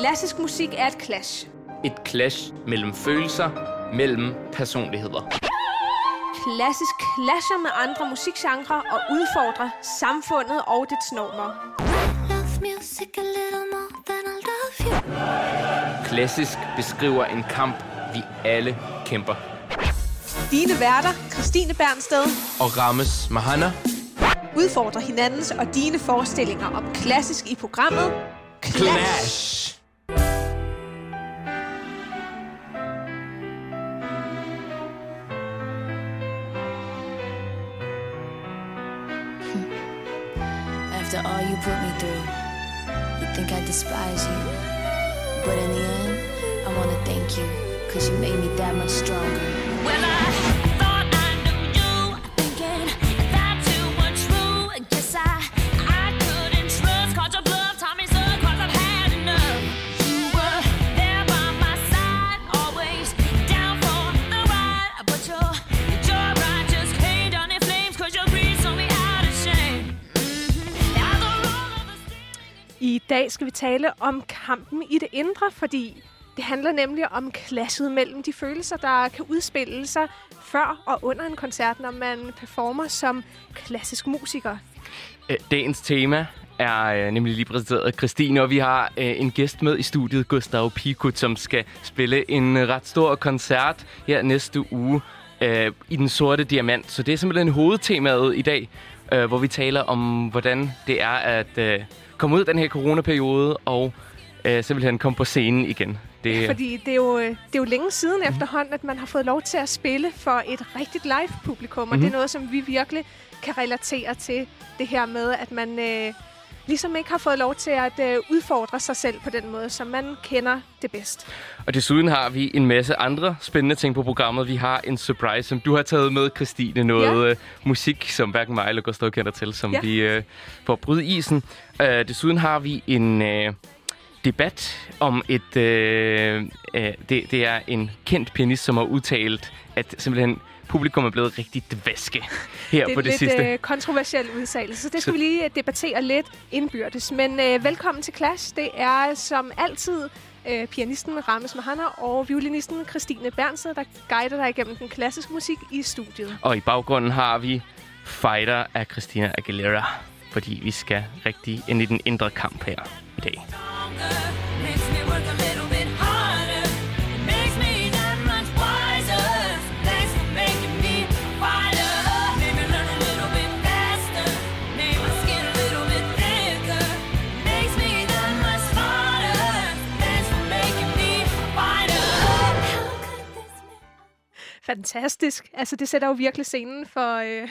klassisk musik er et clash. Et clash mellem følelser, mellem personligheder. Klassisk clasher med andre musikgenre og udfordrer samfundet og dets normer. Klassisk beskriver en kamp, vi alle kæmper. Dine værter, Christine Bernsted, Og Rammes Mahana udfordrer hinandens og dine forestillinger om klassisk i programmet Clash. Clash. You, because you made me that much stronger. Well, I thought I knew you, thinking that you were true. Guess I, I couldn't trust, caught your bluff, taught me so, cause I've had enough. You were there by my side, always down for the ride. But your, your ride just came down in flames, cause your greed sold me out of shame. Mhm. Now the roll of the I dag skal vi tale om kampen i det indre, fordi det handler nemlig om klasset mellem de følelser, der kan udspille sig før og under en koncert, når man performer som klassisk musiker. Øh, dagens tema er øh, nemlig lige præsenteret af Christine, og vi har øh, en gæst med i studiet, Gustav Pikut, som skal spille en ret stor koncert her næste uge øh, i Den Sorte Diamant. Så det er simpelthen hovedtemaet i dag, øh, hvor vi taler om, hvordan det er at øh, komme ud af den her coronaperiode og øh, simpelthen komme på scenen igen. Det, Fordi det er, jo, det er jo længe siden mm. efterhånden, at man har fået lov til at spille for et rigtigt live-publikum. Og Mhm. det er noget, som vi virkelig kan relatere til. Det her med, at man øh, ligesom ikke har fået lov til at øh, udfordre sig selv på den måde, som man kender det bedst. Og desuden har vi en masse andre spændende ting på programmet. Vi har en surprise, som du har taget med, Christine. Noget Ja. øh, musik, som hverken mig eller Gustav kender til, som Ja. vi øh, får bryde isen. Øh, desuden har vi en øh, debat om et... Øh, øh, det, det er en kendt pianist, som har udtalt, at simpelthen publikum er blevet rigtig dvaske her det er på det lidt sidste. øh, kontroversiel udtalelse, så det skal Så- vi lige debattere lidt indbyrdes. Men øh, velkommen til Clash. Det er som altid øh, pianisten Rames Mahana og violinisten Christine Bernsted, der guider dig igennem den klassiske musik i studiet. Og i baggrunden har vi Fighter af Christina Aguilera, fordi vi skal rigtig ind i den indre kamp her i dag. Makes me a little bit harder. Makes me much wiser. Fighter. Me learn a little bit my skin a little bit thicker. Makes me fighter. Fantastisk. Altså, det sætter jo virkelig scenen for øh,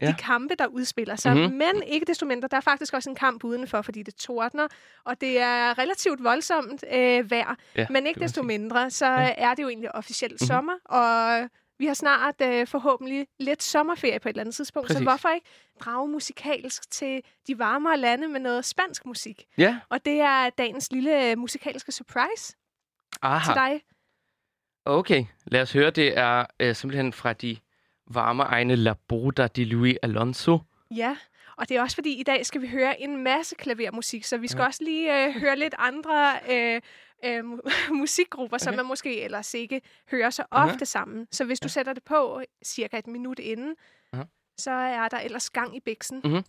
de Ja. kampe, der udspiller sig. Mhm. Mm-hmm. Men ikke desto mindre, der er faktisk også en kamp udenfor, fordi det tordner, og det er relativt voldsomt øh, vejr. Ja, Men ikke desto mindre, så Ja. er det jo egentlig officielt Mhm. sommer, og vi har snart øh, forhåbentlig lidt sommerferie på et eller andet tidspunkt. Præcis. Så hvorfor ikke drage musikalsk til de varmere lande med noget spansk musik? Ja, Og det er dagens lille øh, musikalske surprise aha. til dig. Okay, lad os høre. Det er øh, simpelthen fra de varme egne La Boda de Louis Alonso. Ja, og det er også fordi, i dag skal vi høre en masse klavermusik, så vi skal Ja. ja. også lige øh, høre lidt andre øh, øh, mu- musikgrupper, som Okay. man måske ellers ikke hører så ofte sammen. Så hvis du sætter det på cirka et minut inden, Aha. så er der ellers gang i bæksen. Mhm.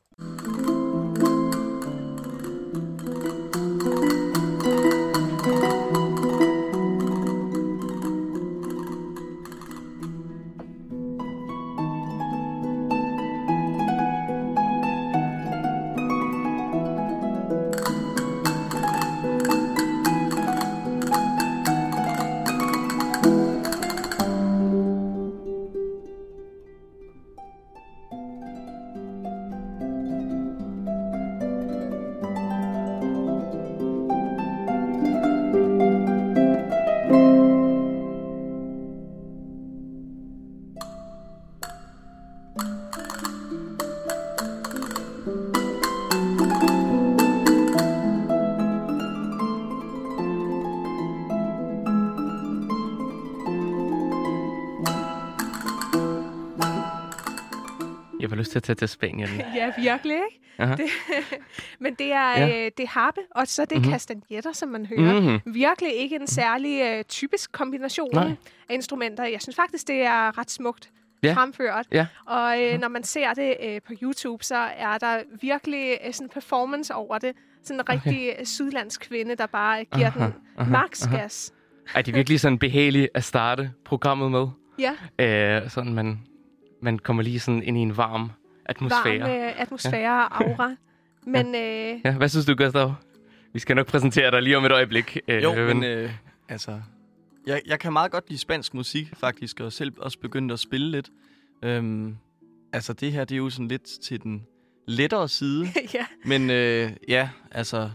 At tage til Spanien. Ja, virkelig, ikke? Aha. Det, men det er, Ja. øh, det er harpe, og så er det Mhm. mm-hmm. kastanjetter, som man hører. Mhm. Mm-hmm. Virkelig ikke en særlig øh, typisk kombination Nej. af instrumenter. Jeg synes faktisk, det er ret smukt Ja. fremført. Ja. Og øh, når man ser det øh, på YouTube, så er der virkelig øh, sådan en performance over det. Sådan en rigtig okay. sydlandsk kvinde, der bare giver Aha, den aha, max aha. gas. Er det virkelig sådan behageligt at starte programmet med? Ja, Øh, sådan man, man kommer lige sådan ind i en varm atmosfære. varm øh, atmosfære og aura. Men øh, Ja, hvad synes du, Gustav? Vi skal nok præsentere dig lige om et øjeblik. Øh, Jo, men øh, altså... Jeg, jeg kan meget godt lide spansk musik, faktisk, og selv også begyndt at spille lidt. Øhm, altså, det her, det er jo sådan lidt til den lettere side. ja, Men øh, ja, altså...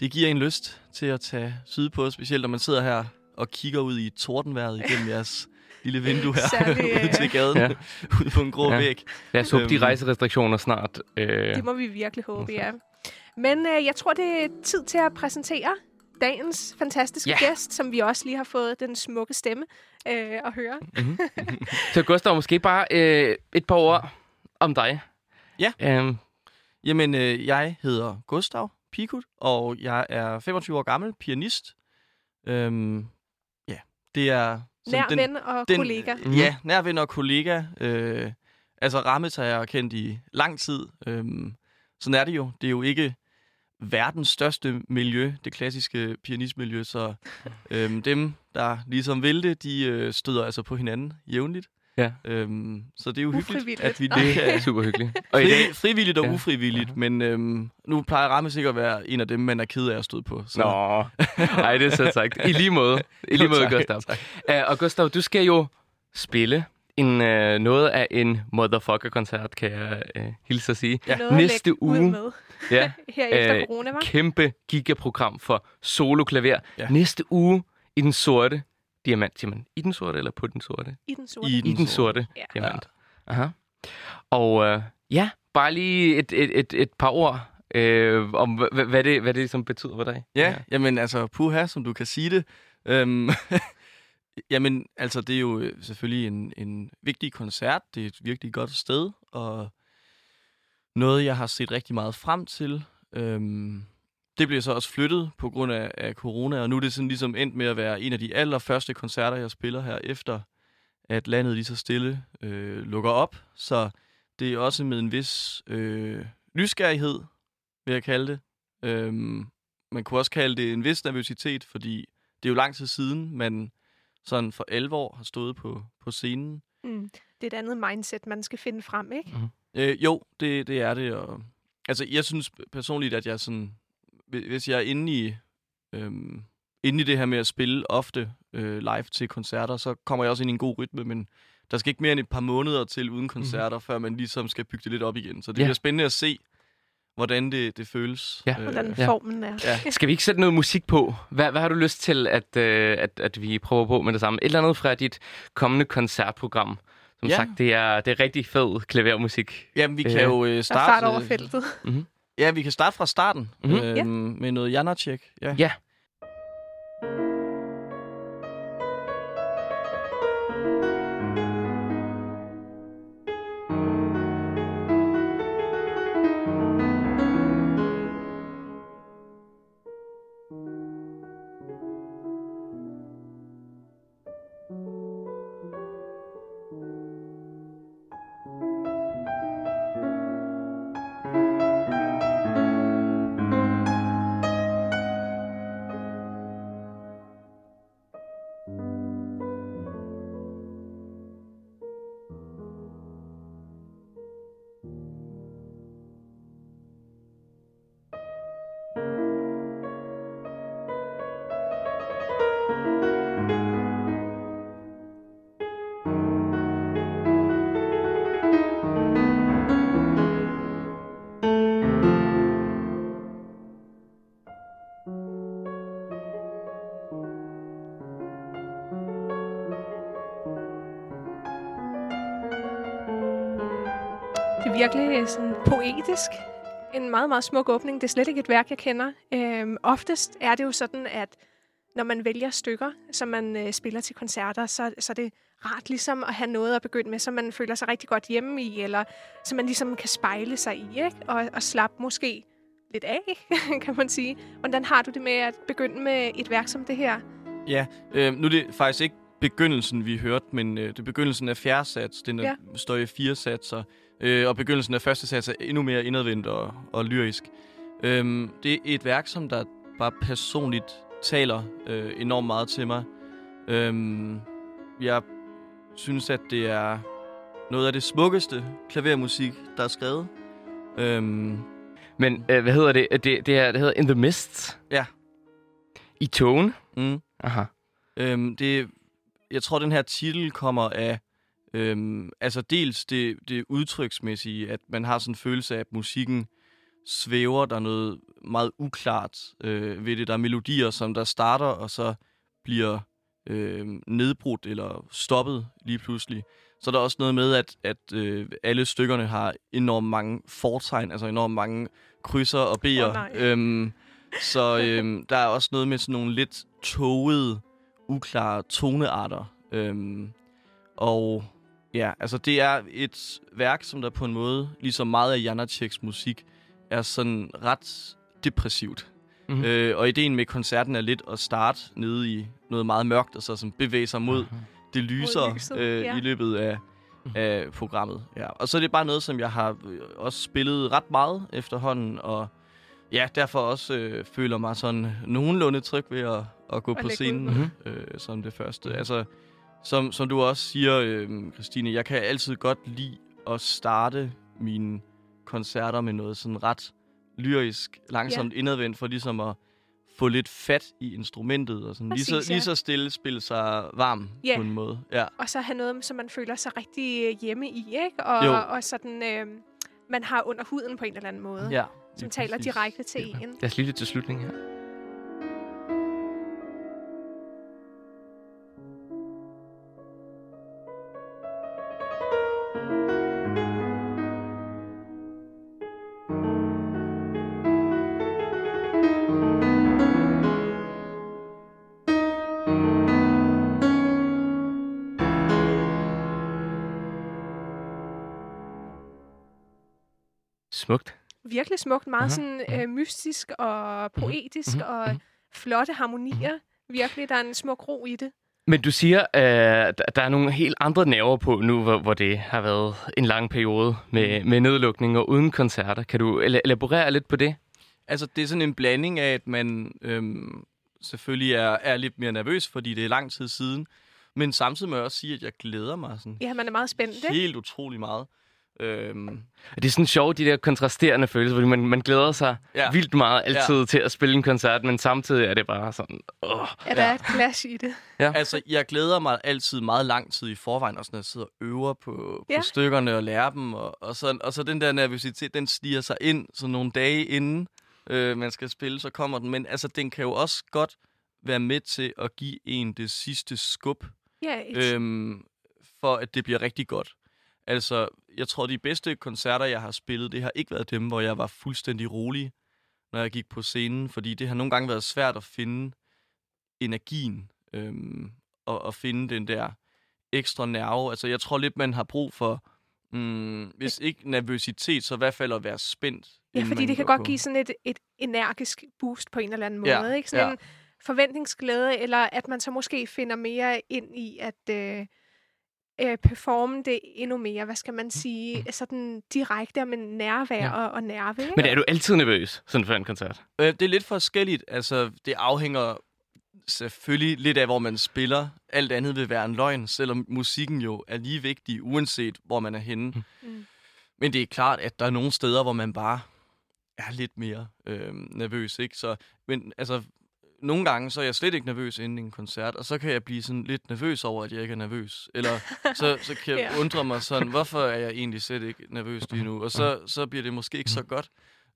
Det giver en lyst til at tage sydpå, specielt når man sidder her og kigger ud i tordenvejret igennem jeres lille vindue her Særlig, ude øh, til gaden, Ja. ude på en grå Ja. ja. væg. Lad os håbe, de øhm, rejserestriktioner snart... Øh, det må vi virkelig håbe, ja. Men øh, jeg tror, det er tid til at præsentere dagens fantastiske Ja. gæst, som vi også lige har fået den smukke stemme øh, at høre. så Gustav, måske bare øh, et par ord om dig. Ja. Øhm, Jamen, øh, jeg hedder Gustav Pikut, og jeg er 25 år gammel, pianist. Øhm, ja, det er... Nær ven og den, kollega. Mhm. Ja, nær ven og kollega. Øh, altså, Rammet har jeg kendt i lang tid. Øhm, sådan er det jo. Det er jo ikke verdens største miljø, det klassiske pianistmiljø, så øhm, dem, der ligesom vil det, de øh, støder altså på hinanden jævnligt. Ja. Øhm, så det er jo hyggeligt, at vi det er super hyggeligt. Og i dag... Fri, frivilligt og Ja. ufrivilligt, men øhm, nu plejer Ramme sikkert at være en af dem, man er ked af at støde på. Så. Nå, nej, det er så sagt. I lige måde. I lige måde, Gustav. Uh, og Gustav, du skal jo spille en, uh, noget af en motherfucker-koncert, kan jeg uh, hilse at sige. Ja. Noget at Næste ud uge. med Ja, her efter Øh, corona, var. kæmpe gigaprogram for solo-klaver. Ja. Næste uge i den sorte diamant. Siger man i den sorte eller på den sorte? I den sorte. I I den sorte Ja. diamant. Aha. Og uh, ja, bare lige et, et, et, et par ord øh, om, hvad, hvad, det, hvad det ligesom betyder for dig. Ja, jamen altså, puha, som du kan sige det. Øhm, jamen, altså, det er jo øh, selvfølgelig en, en vigtig koncert. Det er et virkelig godt sted, og noget, jeg har set rigtig meget frem til. Øhm, det bliver så også flyttet på grund af, af corona, og nu er det sådan ligesom endt med at være en af de allerførste koncerter, jeg spiller her, efter at landet lige så stille øh, lukker op. Så det er også med en vis øh, nysgerrighed, vil jeg kalde det. Øhm, man kunne også kalde det en vis nervøsitet, fordi det er jo lang tid siden, man sådan for 11 år har stået på, på scenen. Mm. Det er et andet mindset, man skal finde frem, ikke? Øh, jo, det, det er det. Og, altså, jeg synes personligt, at jeg sådan... hvi- Hvis jeg er inde i, øhm, inde i det her med at spille ofte øh, live til koncerter, så kommer jeg også ind i en god rytme, men der skal ikke mere end et par måneder til uden koncerter, mm. før man ligesom skal bygge det lidt op igen. Så det Ja. bliver spændende at se, hvordan det, det føles. Ja. Hvordan Ja. formen er. ja. Skal vi ikke sætte noget musik på? Hvad, hvad har du lyst til, at, øh, at, at vi prøver på med det samme? Et eller andet fra dit kommende koncertprogram. Som Ja. sagt, det er, det er rigtig fed klavermusik. Jamen, vi kan Øh, jo øh, Der starte... fart over feltet. Ja, vi kan starte fra starten Mhm. mm-hmm. øhm, med noget Janacek. Ja. Ja. Meget, meget smuk åbning. Det er slet ikke et værk, jeg kender. Øhm, oftest er det jo sådan, at når man vælger stykker, som man øh, spiller til koncerter, så, så er det rart ligesom at have noget at begynde med, som man føler sig rigtig godt hjemme i, eller som man ligesom kan spejle sig i, ikke? Og, og slappe måske lidt af, kan man sige. Hvordan har du det med at begynde med et værk som det her? Ja, øh, nu er det faktisk ikke begyndelsen, vi hørte, men øh, det er begyndelsen af fjerde sats. Den Ja. står i fire satser. Øh, og begyndelsen af første sats er endnu mere indadvendt og, og lyrisk. Øh, det er et værk, som der bare personligt taler øh, enormt meget til mig. Øh, jeg synes, at det er noget af det smukkeste klavermusik, der er skrevet. Øh, Men øh, hvad hedder det? det? Det, er, det hedder In the Mist? Ja. I tone? mm. Aha. Øhm, det, jeg tror, den her titel kommer af, øhm, altså dels det, det udtryksmæssige, at man har sådan en følelse af, at musikken svæver, der er noget meget uklart øh, ved det. Der er melodier, som der starter, og så bliver øh, nedbrudt eller stoppet lige pludselig. Så er der også noget med, at, at øh, alle stykkerne har enormt mange fortegn, altså enormt mange krydser og B'er. Nej. øhm, så øhm, der er også noget med sådan nogle lidt togede, uklare tonearter. Øhm, og ja, altså det er et værk, som der på en måde, ligesom meget af Janaceks musik, er sådan ret depressivt. Mhm. Mm-hmm. Øh, og ideen med koncerten er lidt at starte nede i noget meget mørkt, og så sådan bevæge sig mod det lyser lyset, øh, ja. i løbet af, af programmet. Ja. Og så er det bare noget, som jeg har øh, også spillet ret meget efterhånden, og ja, derfor også øh, føler mig sådan nogenlunde tryg ved at, at gå At på scenen ud. øh, som det første. Altså, som, som du også siger, øh, Christine, jeg kan altid godt lide at starte mine koncerter med noget sådan ret lyrisk, langsomt ja. indadvendt, for ligesom at få lidt fat i instrumentet, og sådan lige, Præcis, så, ja. lige så stille spille sig varm Ja. på en måde. Ja. Og så have noget, som man føler sig rigtig hjemme i, ikke? Og, Jo. og sådan, øh, man har under huden på en eller anden måde, ja som lige taler præcis. direkte til en. Lad os lidt til slutningen her. Smukt. Virkelig smukt, meget sådan øh, mystisk og poetisk mhm, og mhm. flotte harmonier. Virkelig, der er en smuk ro i det. Men du siger, at der er nogle helt andre nerver på nu, hvor, hvor det har været en lang periode med, med nedlukning og uden koncerter. Kan du el- elaborere lidt på det? Altså, det er sådan en blanding af, at man øhm, selvfølgelig er, er lidt mere nervøs, fordi det er lang tid siden. Men samtidig må jeg også sige, at jeg glæder mig sådan Ja, man er meget spændt, ikke? helt utrolig meget. Øhm, Det er sådan sjovt, de der kontrasterende følelser, fordi man, man glæder sig ja. Ja. vildt meget altid ja. til at spille en koncert, men samtidig er det bare sådan, åh, At der er et clash i det. altså, jeg glæder mig altid meget lang tid i forvejen, også når jeg sidder og øver på, Ja. på stykkerne og lærer dem. Og, og, så, og så den der nervøsitet, den stiger sig ind så nogle dage inden øh, man skal spille, så kommer den. Men altså, den kan jo også godt være med til at give en det sidste skub Ja, et, øhm, for at det bliver rigtig godt. Altså, jeg tror, de bedste koncerter, jeg har spillet, det har ikke været dem, hvor jeg var fuldstændig rolig, når jeg gik på scenen, fordi det har nogle gange været svært at finde energien øhm, og, og finde den der ekstra nerve. Altså, jeg tror lidt, man har brug for, mm, hvis ikke nervøsitet, så i hvert fald at være spændt. ja, fordi det kan godt på. give sådan et, et energisk boost på en eller anden måde. Ja, Ikke? Sådan ja. en forventningsglæde, eller at man så måske finder mere ind i at øh, øh, performe det endnu mere, hvad skal man sige, sådan direkte med nærvær Ja. og, og nerve. Ikke? Men er du altid nervøs sådan for en koncert? Øh, det er lidt forskelligt. Altså, det afhænger selvfølgelig lidt af, hvor man spiller. Alt andet vil være en løgn, selvom musikken jo er lige vigtig, uanset hvor man er henne. Mm. Men det er klart, at der er nogle steder, hvor man bare er lidt mere øh, nervøs, ikke? Så, men altså, nogle gange, så er jeg slet ikke nervøs inden en koncert, og så kan jeg blive sådan lidt nervøs over, at jeg ikke er nervøs. Eller så, så kan jeg Ja. undre mig sådan, hvorfor er jeg egentlig slet ikke nervøs lige nu? Og så, så bliver det måske ikke så godt.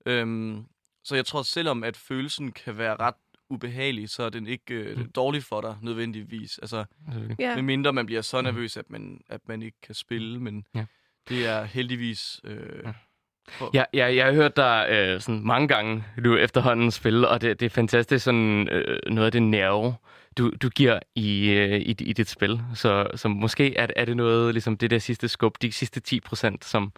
Øhm, så jeg tror, selvom at følelsen kan være ret ubehagelig, så er den ikke øh, dårlig for dig nødvendigvis. Altså, Ja. medmindre man bliver så nervøs, at man, at man ikke kan spille, men Ja. det er heldigvis øh, Ja. Ja, ja, jeg har hørt dig øh, sådan mange gange du efterhånden spille, og det, det er fantastisk sådan øh, noget af det nerve, du, du giver i, øh, i, i dit spil. Så, så måske er, er det noget, ligesom det der sidste skub, de sidste 10 procent, som,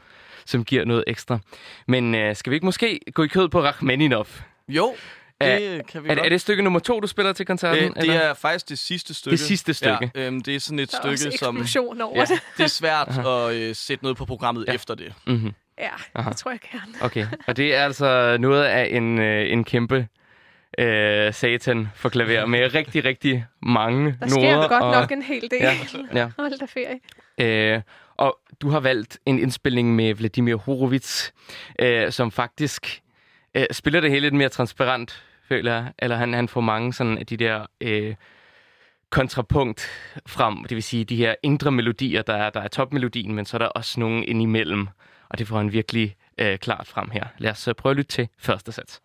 som giver noget ekstra. Men øh, skal vi ikke måske gå i kød på Rachmaninov? Jo, det Er- kan vi Er, godt. er det stykke nummer to, du spiller til koncerten? Øh, det eller? er faktisk det sidste stykke. Det sidste stykke. Ja, øhm, det er sådan et Der er også stykke, som... over Ja, det. det er svært at øh, sætte noget på programmet ja. efter det. Mm-hmm. Ja, Aha. det tror jeg gerne. Okay, og det er altså noget af en, øh, en kæmpe øh, satan for klaver med rigtig, rigtig mange Der sker noder. godt og, nok en hel del. Ja, ja. Hold da ferie. Øh, og du har valgt en indspilning med Vladimir Horowitz, øh, som faktisk øh, spiller det hele lidt mere transparent, føler jeg. Eller han, han får mange sådan af de der øh, kontrapunkt frem. Det vil sige de her indre melodier, der er, der er topmelodien, men så er der også nogle indimellem. Og det får han virkelig øh, klart frem her. Lad os øh, prøve at lytte til første sats.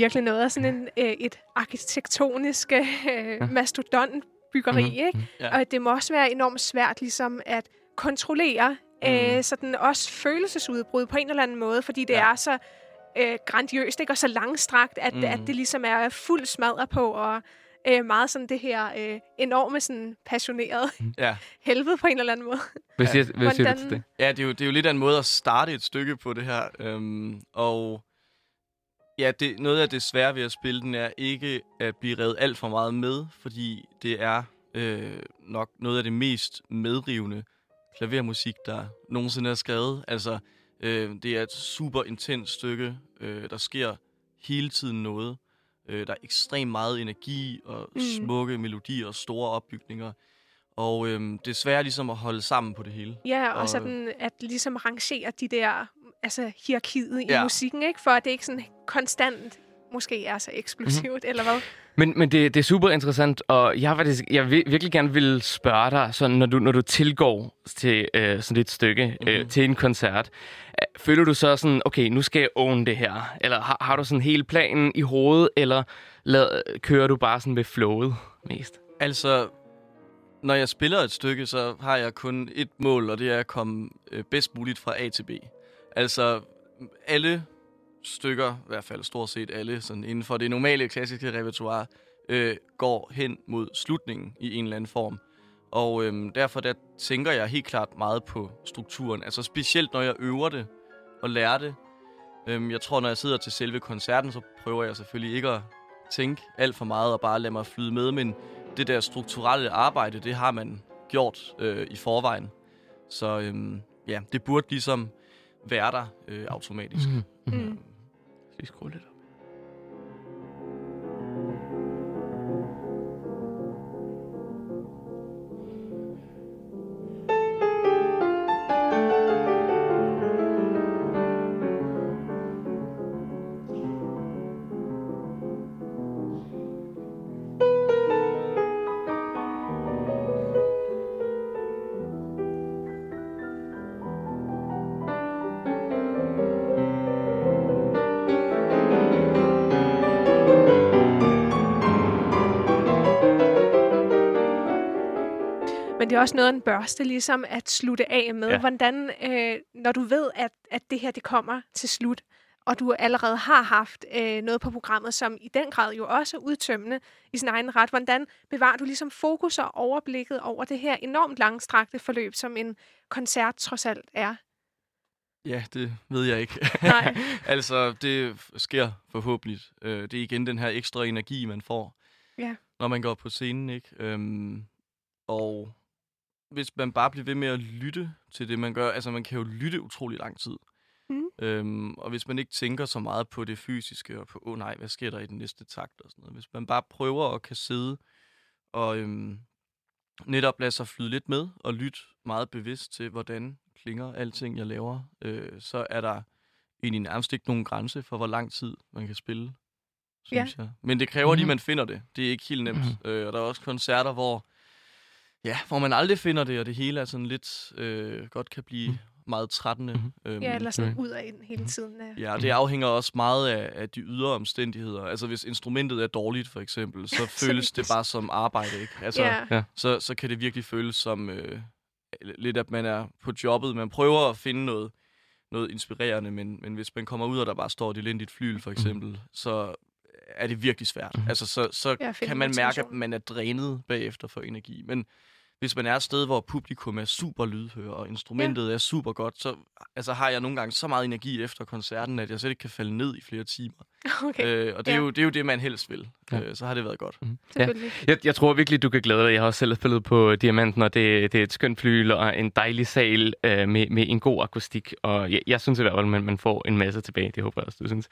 Virkelig noget af sådan en, øh, et arkitektonisk øh, mastodontbyggeri, Mhm. mm-hmm. ikke? Ja. Og det må også være enormt svært ligesom at kontrollere øh, sådan også følelsesudbrud på en eller anden måde, fordi det Ja. er så øh, grandiøst, ikke? Og så langstrakt, at, mm. at Mhm. det ligesom er fuld smadret på, og øh, meget sådan det her øh, enorme sådan passionerede Ja. helvede på en eller anden måde. Hvad Ja. siger, hvad siger du til det? Ja, det er, jo, det er jo lidt af en måde at starte et stykke på det her. Øhm, og ja, det, noget af det svære ved at spille den er ikke at blive revet alt for meget med, fordi det er øh, nok noget af det mest medrivende klavermusik, der nogensinde er skrevet. Altså, øh, det er et super intens stykke. Øh, der sker hele tiden noget. Øh, der er ekstremt meget energi og Mm. smukke melodier og store opbygninger. Og øh, det er svært ligesom at holde sammen på det hele. Ja, og, Og- sådan at ligesom rangere de der, altså hierarkiet i Ja. musikken, ikke? For at det ikke sådan konstant måske er så eksplosivt, Mhm. mm-hmm. eller hvad? Men, men det, det er super interessant, og jeg, har faktisk, jeg vil, virkelig gerne vil spørge dig, sådan, når, du, når du tilgår til øh, sådan et stykke, mm-hmm. øh, Mhm. til en koncert, øh, føler du så sådan, okay, nu skal jeg own det her? Eller har, har du sådan hele planen i hovedet, eller lad, kører du bare sådan ved flowet mest? Altså, når jeg spiller et stykke, så har jeg kun et mål, og det er at komme øh, bedst muligt fra A til B. Altså, alle stykker, i hvert fald stort set alle, sådan inden for det normale klassiske repertoire, øh, går hen mod slutningen i en eller anden form. Og øh, derfor der tænker jeg helt klart meget på strukturen. Altså specielt når jeg øver det og lærer det. Øh, jeg tror, når jeg sidder til selve koncerten, så prøver jeg selvfølgelig ikke at tænke alt for meget og bare lade mig flyde med, men det der strukturelle arbejde, det har man gjort øh, i forvejen. Så øhm, ja, det burde ligesom være der øh, automatisk. Mm. Mm. Skal vi skrue lidt op? Er også noget af en børste, ligesom at slutte af med. Ja. Hvordan, øh, når du ved, at, at det her det kommer til slut, og du allerede har haft øh, noget på programmet, som i den grad jo også er udtømmende i sin egen ret, hvordan bevarer du ligesom fokus og overblikket over det her enormt langstrakte forløb, som en koncert trods alt er? Ja, det ved jeg ikke. Nej. altså, det sker forhåbentlig. Øh, det er igen den her ekstra energi, man får, Ja. når man går på scenen, ikke? Øhm, og hvis man bare bliver ved med at lytte til det, man gør, altså man kan jo lytte utrolig lang tid. Mm. Øhm, og hvis man ikke tænker så meget på det fysiske, og på, åh oh, nej, hvad sker der i den næste takt og sådan noget. Hvis man bare prøver at kan sidde og øhm, netop lade sig flyde lidt med, og lytte meget bevidst til, hvordan klinger alting, jeg laver, øh, så er der egentlig nærmest ikke nogen grænse for, hvor lang tid man kan spille, synes jeg. Men det kræver lige, Mhm. at man finder det. Det er ikke helt nemt. Mhm. Øh, og der er også koncerter, hvor, ja, hvor man aldrig finder det, og det hele er sådan lidt, øh, godt kan blive Mhm. meget trættende. Mhm. Øhm, Ja, eller sådan okay. ud af ind hele tiden. Øh. Ja, og det afhænger også meget af, af de ydre omstændigheder. Altså, hvis instrumentet er dårligt, for eksempel, så føles det bare som arbejde, ikke? Altså, Ja. så, så kan det virkelig føles som øh, lidt, at man er på jobbet. Man prøver at finde noget, noget inspirerende, men, men hvis man kommer ud, og der bare står et elendigt flyl, for eksempel, mm. så er det virkelig svært. Mhm. Altså, så, så Ja, kan man mærke, at man er drænet bagefter for energi. Men hvis man er et sted, hvor publikum er super lydhør, og instrumentet ja. er super godt, så altså, har jeg nogle gange så meget energi efter koncerten, at jeg slet ikke kan falde ned i flere timer. Okay, Øh, og det er, Ja. jo, det er jo det, man helst vil. Ja. Ja. Øh, så har det været godt. selvfølgelig. Jeg, jeg tror virkelig, du kan glæde dig. Jeg har også selv spillet på Diamanten, og det, det er et skønt flyl og en dejlig sal øh, med, med en god akustik. Og jeg, jeg synes i hvert fald, at man, man får en masse tilbage. Det håber jeg også, du synes.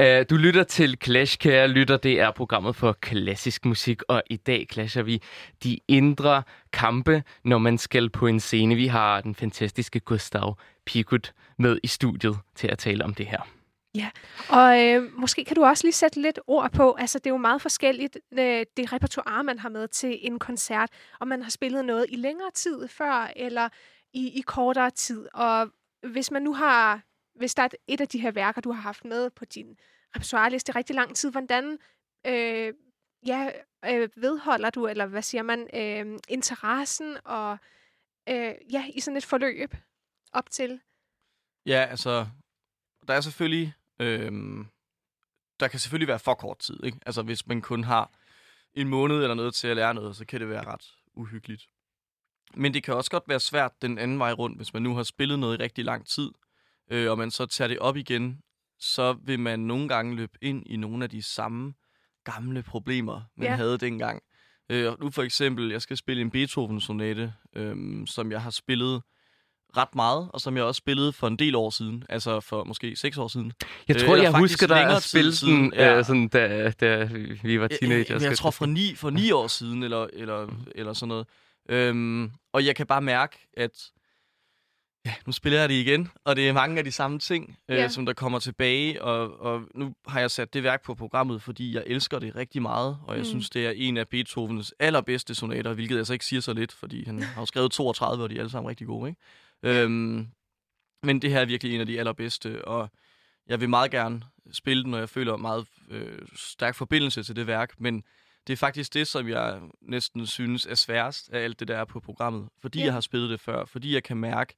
Øh, du lytter til Clash, kære lytter. Det er programmet for klassisk musik, og i dag clasher vi de indre kampe, når man skal på en scene. Vi har den fantastiske Gustav Pikut med i studiet til at tale om det her. Ja, Og øh, måske kan du også lige sætte lidt ord på, altså det er jo meget forskelligt, øh, det repertoire, man har med til en koncert, om man har spillet noget i længere tid før, eller i, i kortere tid. Og hvis man nu har, hvis der er et, af de her værker, du har haft med på din repertoireliste rigtig lang tid, hvordan øh, ja, øh, vedholder du, eller hvad siger man, øh, interessen og øh, ja, i sådan et forløb op til? Ja, altså, der er selvfølgelig... øh, der kan selvfølgelig være for kort tid, ikke? Altså, hvis man kun har en måned eller noget til at lære noget, så kan det være ret uhyggeligt. Men det kan også godt være svært den anden vej rundt, hvis man nu har spillet noget i rigtig lang tid, øh, og man så tager det op igen, så vil man nogle gange løbe ind i nogle af de samme gamle problemer, man Ja. havde dengang. Øh, og nu for eksempel, jeg skal spille en Beethoven-sonate, øh, som jeg har spillet ret meget, og som jeg også spillede for en del år siden, altså for måske seks år siden. Jeg Øh, tror, eller jeg husker dig at spille siden, den, ja. øh, sådan, da, da vi var teenager. Jeg, jeg, jeg tror fra ni, for ni år siden, eller, eller, Mhm. eller sådan noget. Øhm, og jeg kan bare mærke, at ja, nu spiller jeg det igen, og det er mange af de samme ting, øh, Ja. som der kommer tilbage. Og, og nu har jeg sat det værk på programmet, fordi jeg elsker det rigtig meget, og jeg Mm. synes, det er en af Beethovens allerbedste sonater, hvilket jeg så ikke siger så lidt, fordi han har jo skrevet 32, og de er alle sammen rigtig gode. Ikke? Øhm, men det her er virkelig en af de allerbedste, og jeg vil meget gerne spille den, når jeg føler meget øh, stærk forbindelse til det værk, men det er faktisk det, som jeg næsten synes er sværest af alt det, der er på programmet. Fordi Ja. ja. jeg har spillet det før, fordi jeg kan mærke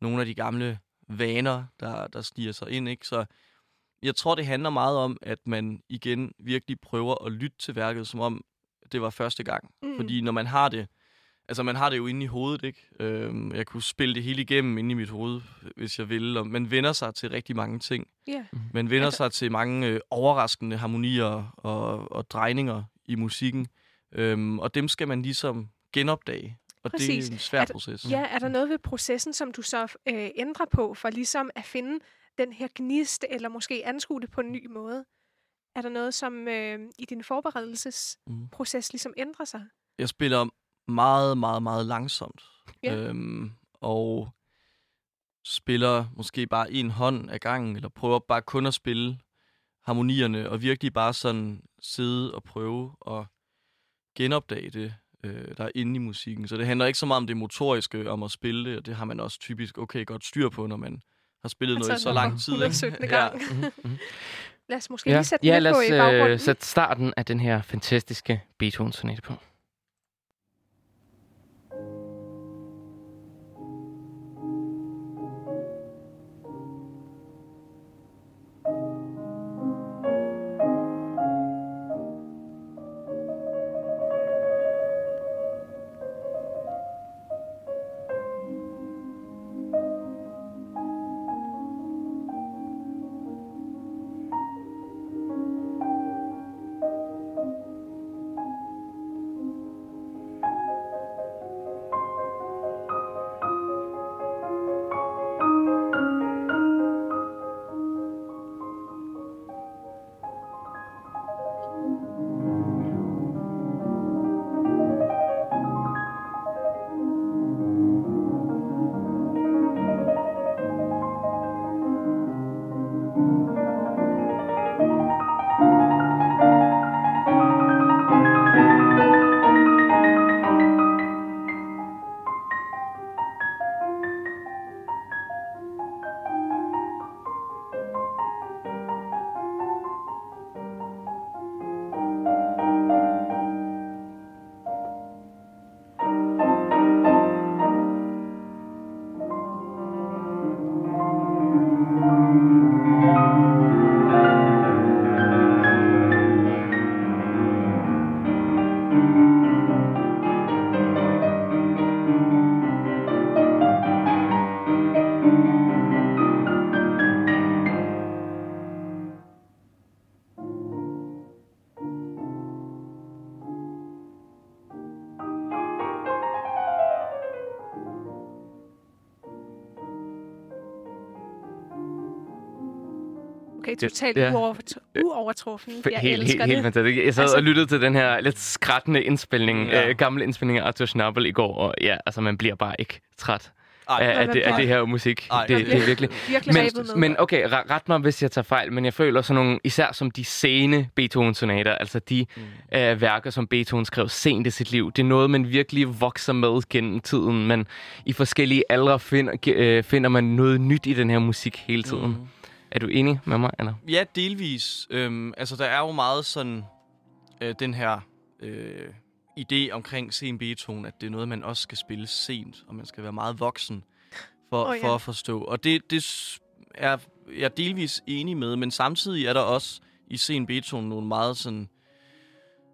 nogle af de gamle vaner, der, der stiger sig ind. Ikke? Så jeg tror, det handler meget om, at man igen virkelig prøver at lytte til værket, som om det var første gang. Mm. Fordi når man har det, altså man har det jo inde i hovedet, ikke? Øhm, jeg kunne spille det hele igennem inde i mit hoved, hvis jeg ville, og man vender sig til rigtig mange ting. Ja. Man vender Altså- sig til mange øh, overraskende harmonier og, og drejninger i musikken, øhm, og dem skal man ligesom genopdage. Og Præcis. det er en svær At- proces. Ja, er der noget ved processen, som du så øh, ændrer på, for ligesom at finde den her gnist, eller måske anskue det på en ny måde? Er der noget, som øh, i din forberedelsesproces Mm. ligesom ændrer sig? Jeg spiller meget, meget, meget langsomt. Ja. Øhm, og spiller måske bare en hånd ad gangen, eller prøver bare kun at spille harmonierne, og virkelig bare sådan sidde og prøve at genopdage det, øh, der er inde i musikken. Så det handler ikke så meget om det motoriske, om at spille det, og det har man også typisk okay godt styr på, når man har spillet noget i så lang tid. ikke? Ja. Mhm, Lad os måske Ja, lige sætte ja den lad lidt på i os baggrunden. øh, sætte starten af den her fantastiske Beethoven-sonate på. Okay, totalt Ja. ja. uovertruffen. Jeg helt, helt, elsker helt det. fantastisk. Jeg sad Altså- og lyttede til den her lidt skrættende indspilning, Ja. øh, gamle indspilning af Arthur Schnabel i går, og ja, altså man bliver bare ikke træt Ej, af, af, det, af det her musik. Ej, det, det er virkelig... Virkelig Men, men okay, re- ret mig, hvis jeg tager fejl, men jeg føler sådan nogle, især som de sene Beethoven-sonater, altså de Mm. øh, værker, som Beethoven skrev sent i sit liv, det er noget, man virkelig vokser med gennem tiden, men i forskellige aldre finder, øh, finder man noget nyt i den her musik hele tiden. Mhm. Er du enig med mig, Anna? Ja, delvis. Øhm, altså, der er jo meget sådan øh, den her øh, idé omkring sen Beethoven, at det er noget, man også skal spille sent, og man skal være meget voksen for, oh, ja. for at forstå. Og det, det er jeg er delvis enig med, men samtidig er der også i sen Beethoven nogle meget sådan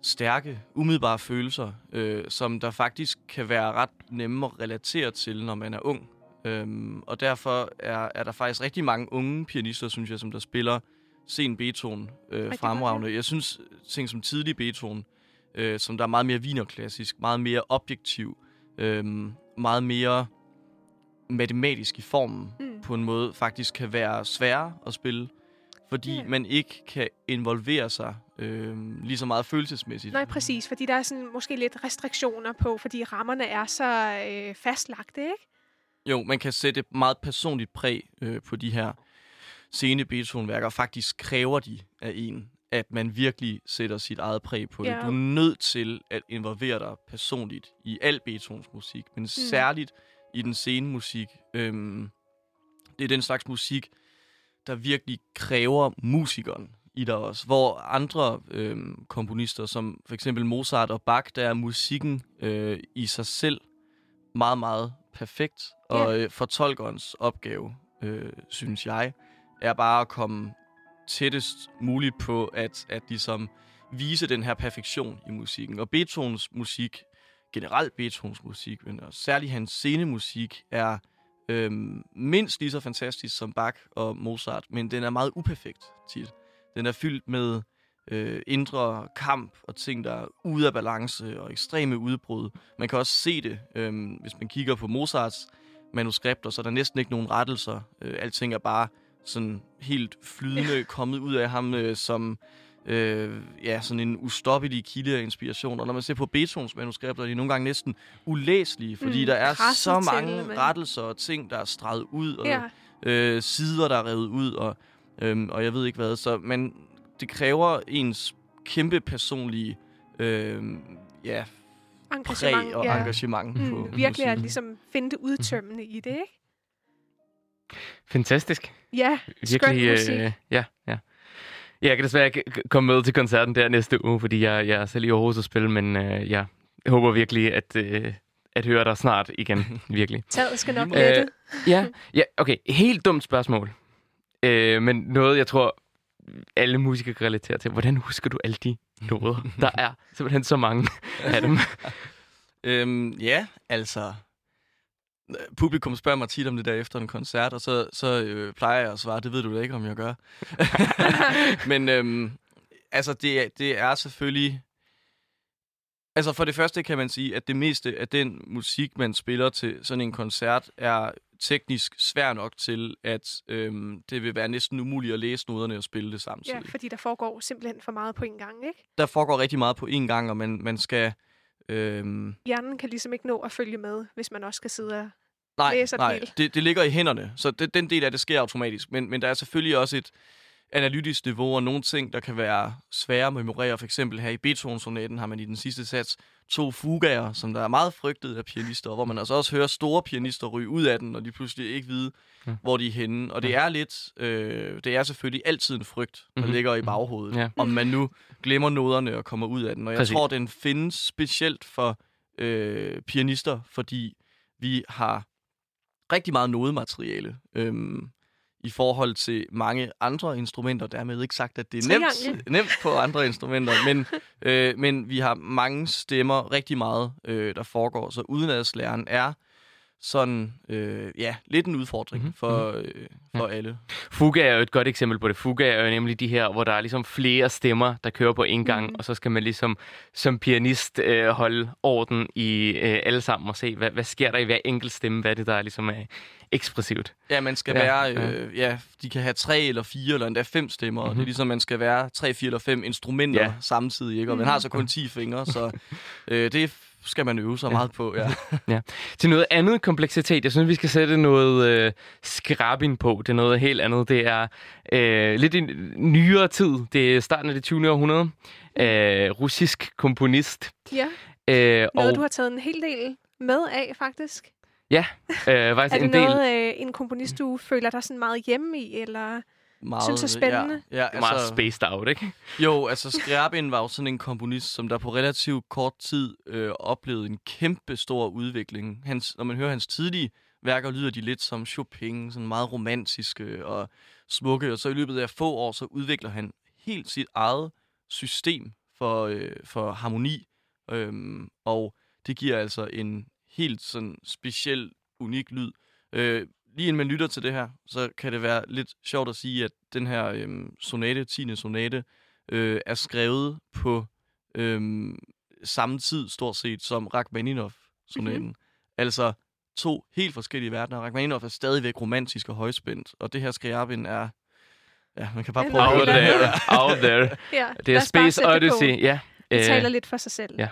stærke, umiddelbare følelser, øh, som der faktisk kan være ret nemme at relatere til, når man er ung. Øhm, og derfor er, er der faktisk rigtig mange unge pianister, synes jeg, som der spiller sen Beethoven øh, fremragende. Jeg synes, ting som tidlig Beethoven, øh, som der er meget mere vinerklassisk, meget mere objektiv, øh, meget mere matematisk i formen, Mm. på en måde faktisk kan være sværere at spille, fordi Ja. man ikke kan involvere sig øh, lige så meget følelsesmæssigt. Nej, præcis, fordi der er sådan måske lidt restriktioner på, fordi rammerne er så øh, fastlagte, ikke? Jo, man kan sætte et meget personligt præg øh, på de her sene Beethoven-værker. Faktisk kræver de af en, at man virkelig sætter sit eget præg på det. Ja. Du er nødt til at involvere dig personligt i al Beethovens musik, men mm. særligt i den sene musik. Øhm, det er den slags musik, der virkelig kræver musikeren i dig også. Hvor andre øhm, komponister, som for eksempel Mozart og Bach, der er musikken øh, i sig selv meget, meget perfekt. Og øh, fortolkerens opgave, øh, synes jeg, er bare at komme tættest muligt på at, at ligesom vise den her perfektion i musikken. Og Beethovens musik, generelt Beethovens musik, men også særligt hans scenemusik, er øhm, mindst lige så fantastisk som Bach og Mozart, men den er meget uperfekt tit. Den er fyldt med øh, indre kamp og ting, der er ude af balance og ekstreme udbrud. Man kan også se det, øhm, hvis man kigger på Mozarts manuskripter, så er der næsten ikke nogen rettelser. Øh, alting er bare sådan helt flydende kommet ud af ham øh, som øh, ja, sådan en ustoppelig kilde af inspiration. Og når man ser på Beethovens manuskripter, er de nogle gange næsten ulæselige, fordi Mm, der er så til, mange men- rettelser og ting, der er streget ud, og Ja, øh, sider, der er revet ud, og, øhm, og jeg ved ikke hvad. Så, men det kræver ens kæmpe personlige øh, ja, engagement. præg og ja. engagement på Mm, virkelig at ligesom finde det udtømmende i det, ikke? Fantastisk. Ja, skøn Virkelig, musik. øh, ja, ja. Jeg kan desværre ikke komme med til koncerten der næste uge, fordi jeg, jeg er selv i Aarhus at spille, men øh, jeg håber virkelig at, øh, at høre dig snart igen. virkelig. Taget skal nok måde. lette. Ja, ja, okay. Helt dumt spørgsmål. Øh, men noget, jeg tror, alle musikere kan relatere til. Hvordan husker du alle de noder? Der er simpelthen så mange af dem. Øhm, ja, altså... Publikum spørger mig tit om det der efter en koncert, og så, så øh, plejer jeg at svare, det ved du da ikke, om jeg gør. Men øhm, altså, det, det er selvfølgelig... Altså, for det første kan man sige, at det meste af den musik, man spiller til sådan en koncert, er teknisk svær nok til, at øhm, det vil være næsten umuligt at læse noderne og spille det samtidig. Ja, fordi der foregår simpelthen for meget på en gang, ikke? Der foregår rigtig meget på én gang, og man, man skal... Øhm, Hjernen kan ligesom ikke nå at følge med, hvis man også skal sidde og... Nej, læser det nej det, det ligger i hænderne, så det, den del af det sker automatisk. Men, men der er selvfølgelig også et analytisk niveau, og nogle ting, der kan være svære at memorere. For eksempel her i Beethoven-sonaten har man i den sidste sats to fugaer, som der er meget frygtet af pianister, og hvor man altså også hører store pianister ryge ud af den, og de pludselig ikke vide, Ja. hvor de er henne. Og det er lidt, øh, det er selvfølgelig altid en frygt, der Mhm. ligger i baghovedet, Ja. om man nu glemmer noderne og kommer ud af den. Og jeg Præcis. tror, den findes specielt for øh, pianister, fordi vi har rigtig meget nodemateriale øhm, i forhold til mange andre instrumenter. Dermed ikke sagt, at det er nemt, nemt på andre instrumenter, men, øh, men vi har mange stemmer, rigtig meget, øh, der foregår. Så udenadslæren er sådan, øh, ja, lidt en udfordring Mhm, mm-hmm. for, øh, for alle. Fuga er jo et godt eksempel på det. Fuga er jo nemlig de her, hvor der er ligesom flere stemmer, der kører på en gang, Mhm. og så skal man ligesom som pianist øh, holde orden i øh, alle sammen og se, hvad, hvad sker der i hver enkelt stemme, hvad er det, der ligesom er ekspressivt. Ja, man skal Ja, være, ja. øh, ja, de kan have tre eller fire eller endda fem stemmer. Mm-hmm. Det er ligesom, man skal være tre, fire eller fem instrumenter Ja. ja. samtidig, ikke? Og man har så kun 10 fingre, så øh, det skal man øve sig meget på, ja. Til noget andet kompleksitet, jeg synes, vi skal sætte noget øh, skrabin på. Det er noget helt andet. Det er øh, lidt en nyere tid. Det er starten af det 20. århundrede. Øh, russisk komponist. Ja, Øh, noget og du har taget en hel del med af, faktisk. øh, faktisk Er det en del... noget, øh, en komponist, du føler dig sådan meget hjemme i, eller... Meget, Synes er spændende. Ja, ja meget spaced out, ikke? Jo, altså Skriabin var jo sådan en komponist, som der på relativt kort tid øh, oplevede en kæmpe stor udvikling. Hans, når man hører hans tidlige værker, lyder de lidt som Chopin, sådan meget romantiske og smukke. Og så i løbet af få år, så udvikler han helt sit eget system for, øh, for harmoni. Øhm, og det giver altså en helt sådan speciel, unik lyd. Øh, lige inden man lytter til det her, så kan det være lidt sjovt at sige, at den her øhm, sonate, 10. sonate, øh, er skrevet på øhm, samme tid stort set som Rachmaninoff-sonaten. Mm-hmm. Altså to helt forskellige verdener. Rachmaninoff er stadigvæk romantisk og højspændt, og det her Skriabin er... Ja, man kan bare prøve at Out høre Out det. there, out there. Ja, Det er Space. Odyssey, ja. Det Øh, taler lidt for sig selv. ja.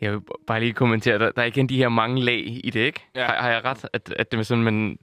Jeg vil bare lige kommentere, der, der er igen de her mange lag i det, ikke? Ja. Har, har jeg ret, at, at det er sådan, man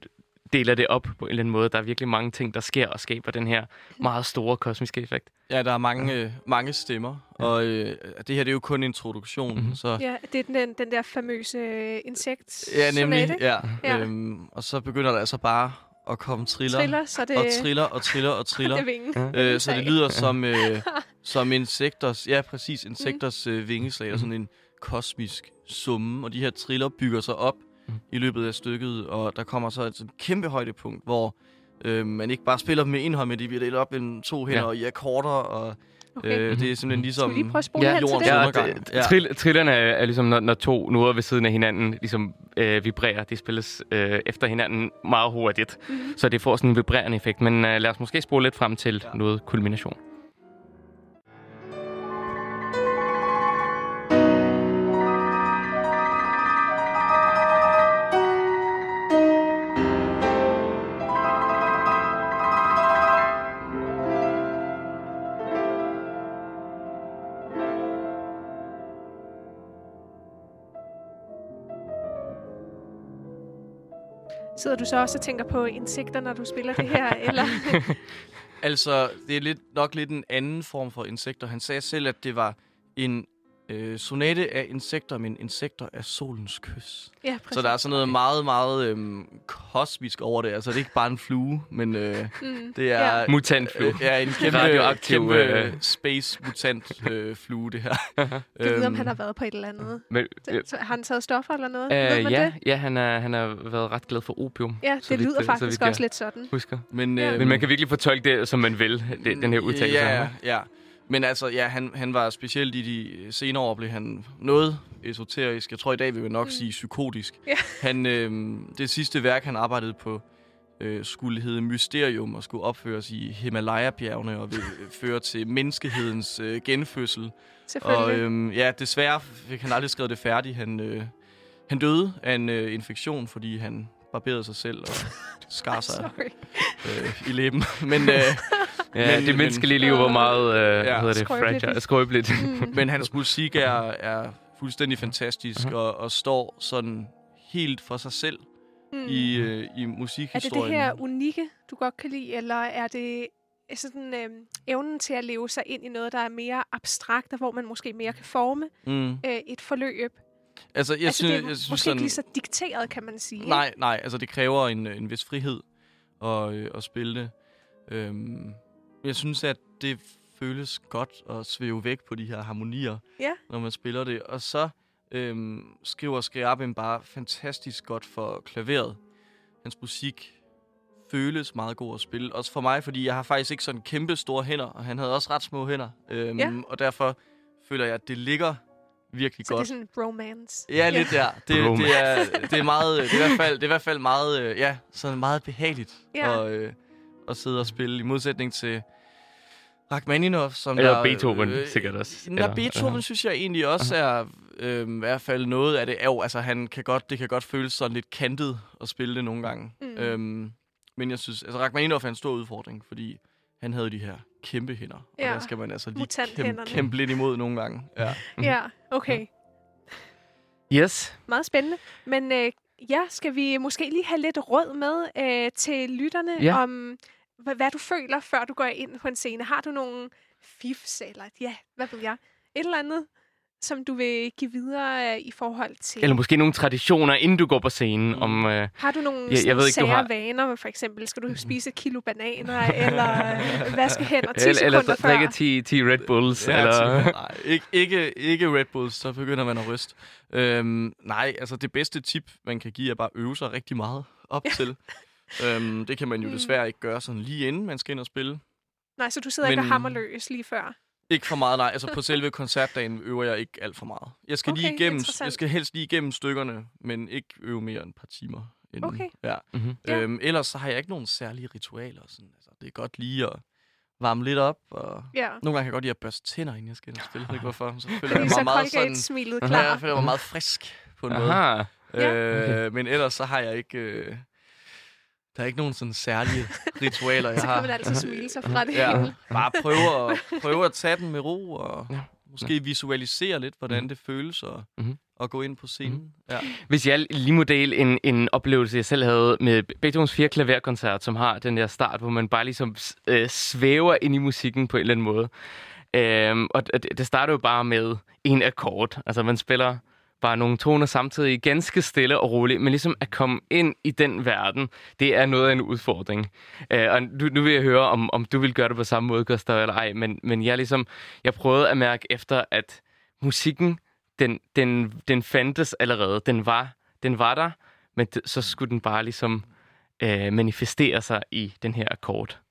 deler det op på en eller anden måde? Der er virkelig mange ting, der sker og skaber den her meget store kosmiske effekt. Ja, der er mange, øh, mange stemmer, og øh, det her det er jo kun introduktionen, Mhm. mm-hmm. så... Ja, det er den, den der famøse øh, insekt Ja, nemlig. sonate. Ja. Ja. Øhm, og så begynder der altså bare at komme triller, Triller, så det, og triller og triller og triller. det vingen. øh, så det lyder som, øh, som insekters, ja præcis, insekters øh, vingeslag, og sådan en kosmisk summe, og de her triller bygger sig op Mm. i løbet af stykket, og der kommer så et sådan kæmpe højdepunkt, hvor øh, man ikke bare spiller dem med en hånd, men de bliver delt op mellem to hænder Ja. og i akkorder, og Okay. øh, det er simpelthen ligesom... Skal vi lige prøve at spole Ja, hen til jordens det? Ja, undergang. Ja. trill, trillerne er, er ligesom, når, når to noder ved siden af hinanden ligesom, øh, vibrerer. De spilles øh, efter hinanden meget hurtigt, mm-hmm. så det får sådan en vibrerende effekt. Men øh, lad os måske spole lidt frem til Ja. noget kulmination. Sidder du så også og tænker på insekter, når du spiller det her? eller? Altså, det er lidt, nok lidt en anden form for insekter. Han sagde selv, at det var en øh, sonate af insekter, men insekter af solens kys. ja, præcis. Så der er sådan noget meget, meget øhm, kosmisk over det. Altså, det er ikke bare en flue, men øh, Mm. det er... Ja. Mutantflue. Øh, ja, en kæmpe, Radioaktiv, kæmpe øh. øh, space mutant øh, flue, det her. Jeg ved, om han har været på et eller andet. Men, øh, Så, har han taget stoffer eller noget? ved øh, man ja, det? ja han, er, han har været ret glad for opium. Ja, det lyder øh, faktisk vidt jeg også lidt sådan. Husker. Men, Ja. øh, Men man kan virkelig fortolke det, som man vil, det, den her udtalelse. Ja, ja. Men altså, ja, han, han var specielt i de senere år, blev han noget esoterisk. Jeg tror i dag vil vi nok mm. sige psykotisk. Ja. Han, øh, det sidste værk, han arbejdede på, øh, skulle hedde Mysterium og skulle opføres i Himalaya-bjergene og vil øh, føre til menneskehedens øh, genfødsel. Og øh, ja, desværre fik han aldrig skrevet det færdigt. Han, øh, han døde af en øh, infektion, fordi han barberede sig selv og skar sig øh, i læben. Men, øh, Ja, Men- det menneskelige liv var meget, øh, ja, hvad hedder det, Skrøbeligt. fragile, skrøbeligt. Mm. Men hans musik er, er fuldstændig fantastisk Mhm. og, og står sådan helt for sig selv Mm. i, øh, i Er det det musikhistorien. her unikke, du godt kan lide, eller er det sådan øh, evnen til at leve sig ind i noget, der er mere abstrakt, og hvor man måske mere kan forme Mm. øh, et forløb? Altså, jeg altså, synes, det er jeg synes måske sådan, ikke lige så dikteret, kan man sige. Nej, nej, altså det kræver en, en vis frihed at, øh, at spille det. Øhm, jeg synes, at det føles godt at svæve væk på de her harmonier, Ja. når man spiller det. Og så øhm, skriver Skriabin bare fantastisk godt for klaveret. Hans musik føles meget god at spille. Også for mig, fordi jeg har faktisk ikke sådan kæmpe store hænder, og han havde også ret små hænder. Øhm, Ja. Og derfor føler jeg, at det ligger virkelig Så godt. det er sådan romance. Ja, lidt der. Det, Romance. det, er, det er meget, det er i hvert fald, det er i hvert fald meget, øh, ja, sådan meget behageligt Ja. at, øh, at sidde og spille, i modsætning til Rachmaninoff, som Eller der, Beethoven, sikkert også. Nej, Eller- Beethoven eller- synes jeg egentlig også er, øh, i hvert fald noget af det. Jo, altså han kan godt, det kan godt føles sådan lidt kantet at spille det nogle gange. Mm. Øhm, men jeg synes, altså Rachmaninoff er en stor udfordring, fordi han havde de her kæmpe hænder. Og Ja, der skal man altså lige kæmpe, kæmpe lidt imod nogle gange. Ja. Ja, okay. Yes. Meget spændende. Men øh, ja, skal vi måske lige have lidt råd med øh, til lytterne Ja. om, hvad, hvad du føler, før du går ind på en scene. Har du nogle fifs, eller ja, hvad ved jeg, et eller andet, som du vil give videre øh, i forhold til... Eller måske nogle traditioner, inden du går på scenen. Mm. Om, øh, Har du nogle jeg ja, ved ikke, du har- vaner? For eksempel, skal du spise et kilo bananer, eller øh, vaske hænder 10 eller, eller sekunder før? drikke 10, 10 Red Bulls. Ja, eller, til- nej, ikke, ikke, ikke Red Bulls, så begynder man at ryste. Øhm, nej, altså det bedste tip, man kan give, er bare at øve sig rigtig meget op til. Øhm, det kan man jo Mm. desværre ikke gøre sådan lige inden man skal ind og spille. Nej, så du sidder ikke og Men- hammer løs lige før? Ikke for meget, nej. Altså på selve koncertdagen øver jeg ikke alt for meget. Jeg skal, lige Okay, igennem, interessant. jeg skal helst lige igennem stykkerne, men ikke øve mere end et par timer. Inden. Okay. Ja. Mhm. Ja. Øhm, ellers så har jeg ikke nogen særlige ritualer. Sådan. Altså, det er godt lige at varme lidt op, og Ja. nogle gange kan jeg godt lide at børste tænder, inden jeg skal ind og spille. Jeg ved ikke hvorfor. Så føler Fordi jeg så mig meget sådan... Ja, klar. jeg føler mig meget frisk på en måde. Aha. Ja. Øh, men ellers så har jeg ikke... Øh, der er ikke nogen sådan særlige ritualer, jeg Så har. kan man altså smile sig fra det Ja, hele. bare prøve at, prøve at tage den med ro, og Ja. måske visualisere lidt, hvordan Mhm. det føles at, Mhm. at gå ind på scenen. Ja. Hvis jeg lige må dele en, en oplevelse, jeg selv havde med Beethovens fire klaverkoncert, som har den der start, hvor man bare ligesom øh, svæver ind i musikken på en eller anden måde. Øhm, og det, det starter jo bare med en akkord. Altså man spiller bare nogle toner samtidig, ganske stille og roligt, men ligesom at komme ind i den verden, det er noget af en udfordring. Øh, og nu, nu vil jeg høre, om, om du vil gøre det på samme måde, Gustav, eller ej, men, men jeg ligesom, jeg prøvede at mærke efter, at musikken, den, den, den fandtes allerede, den var, den var der, men det, så skulle den bare ligesom øh, manifestere sig i den her akkord.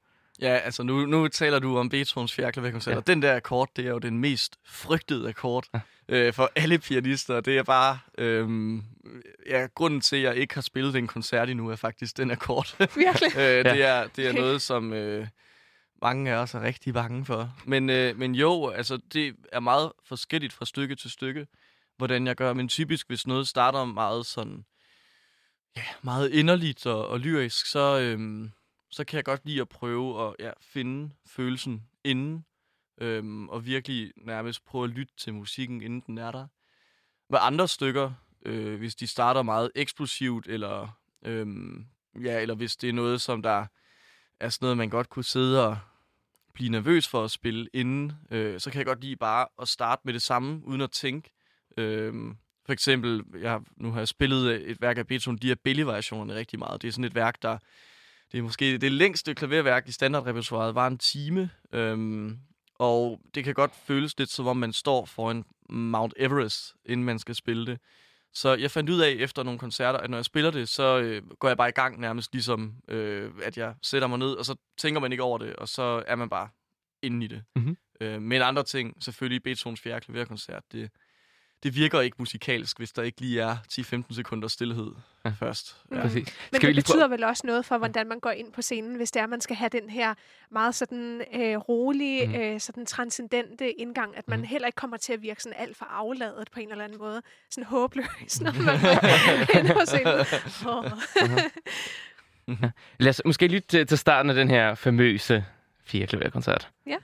Ja, altså nu, nu taler du om Beethovens fjerklaverkoncert, Ja. ja. og den der akkord, det er jo den mest frygtede akkord øh, for alle pianister. Det er bare, øh, ja, grunden til, at jeg ikke har spillet den koncert endnu, er faktisk den akkord. Virkelig. øh, det, er, det er noget, som øh, mange af os er rigtig bange for. Men, øh, men jo, altså det er meget forskelligt fra stykke til stykke, hvordan jeg gør. Men typisk, hvis noget starter meget sådan, ja, meget inderligt og, og lyrisk, så, øhm, så kan jeg godt lide at prøve at ja, finde følelsen inden, øhm, og virkelig nærmest prøve at lytte til musikken, inden den er der. Hvad andre stykker, øh, hvis de starter meget eksplosivt, eller, øhm, ja, eller hvis det er noget, som der er sådan noget, man godt kunne sidde og blive nervøs for at spille inden, øh, så kan jeg godt lide bare at starte med det samme, uden at tænke. Øhm, for eksempel, jeg, nu har jeg spillet øh, et værk af Beethoven, de her billige versioner rigtig meget. Det er sådan et værk, der det er måske det længste klaverværk i standardrepertoireet, var en time. Øhm, og det kan godt føles lidt som om, man står foran Mount Everest, inden man skal spille det. Så jeg fandt ud af efter nogle koncerter, at når jeg spiller det, så øh, går jeg bare i gang nærmest ligesom, øh, at jeg sætter mig ned, og så tænker man ikke over det, og så er man bare inde i det. Mhm. Øh, men andre ting, selvfølgelig Beethovens 4. klaverkoncert, det, det virker ikke musikalsk, hvis der ikke lige er 10-15 sekunder stillhed Ja. først. Mm. Ja. Præcis. Men Skal det betyder vel også noget for, hvordan man går ind på scenen, hvis det er, at man skal have den her meget sådan øh, rolige, mm. øh, sådan transcendente indgang, at man Mhm. heller ikke kommer til at virke sådan alt for afladet på en eller anden måde. Sådan håbløs, når man går ind på scenen. Oh. Lad os måske lytte til, starten af den her famøse fire klaverkoncert. Ja. Ja,